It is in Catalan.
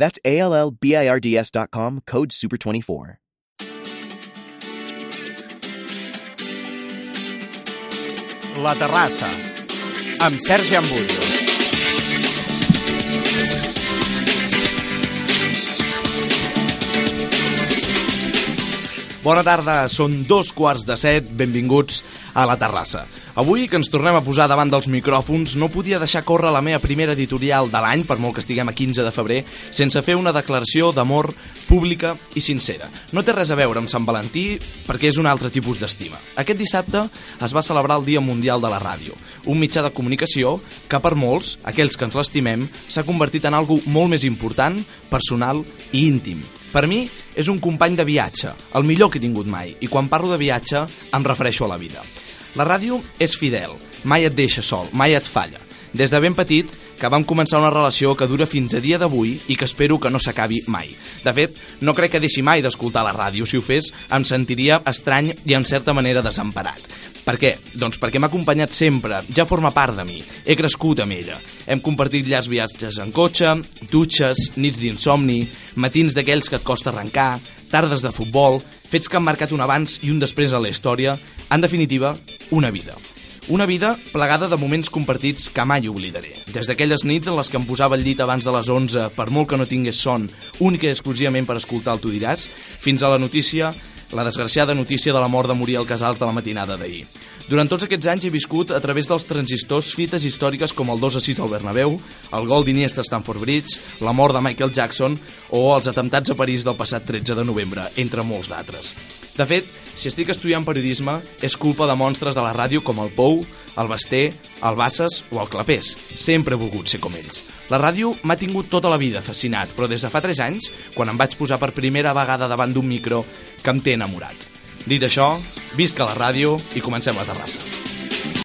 That's A-L-L-B-I-R-D-S dot com, code SUPER24. La Terrassa, amb Sergi Ambullo. Bona tarda, són dos quarts de set, benvinguts a La Terrassa. Avui, que ens tornem a posar davant dels micròfons, no podia deixar córrer la meva primera editorial de l'any, per molt que estiguem a 15 de febrer, sense fer una declaració d'amor pública i sincera. No té res a veure amb Sant Valentí, perquè és un altre tipus d'estima. Aquest dissabte es va celebrar el Dia Mundial de la Ràdio, un mitjà de comunicació que per molts, aquells que ens l'estimem, s'ha convertit en algo molt més important, personal i íntim. Per mi, és un company de viatge, el millor que he tingut mai, i quan parlo de viatge em refereixo a la vida. La ràdio és fidel, mai et deixa sol, mai et falla. Des de ben petit que vam començar una relació que dura fins a dia d'avui i que espero que no s'acabi mai. De fet, no crec que deixi mai d'escoltar la ràdio. Si ho fes, em sentiria estrany i en certa manera desemparat. Per què? Doncs perquè m'ha acompanyat sempre, ja forma part de mi. He crescut amb ella. Hem compartit llargs viatges en cotxe, dutxes, nits d'insomni, matins d'aquells que et costa arrencar, tardes de futbol, fets que han marcat un abans i un després a la història, en definitiva, una vida. Una vida plegada de moments compartits que mai oblidaré. Des d'aquelles nits en les que em posava al llit abans de les 11 per molt que no tingués son, única i exclusivament per escoltar el Tu diràs, fins a la notícia, la desgraciada notícia de la mort de Muriel Casals de la matinada d'ahir. Durant tots aquests anys he viscut a través dels transistors fites històriques com el 2 a 6 al Bernabéu, el gol d'Iniesta a Bridge, la mort de Michael Jackson o els atemptats a París del passat 13 de novembre, entre molts d'altres. De fet, si estic estudiant periodisme, és culpa de monstres de la ràdio com el Pou, el Basté, el Bassas o el Clapés. Sempre he volgut ser com ells. La ràdio m'ha tingut tota la vida fascinat, però des de fa 3 anys, quan em vaig posar per primera vegada davant d'un micro, que em té enamorat. Dit això, visca la ràdio i comencem la terrassa.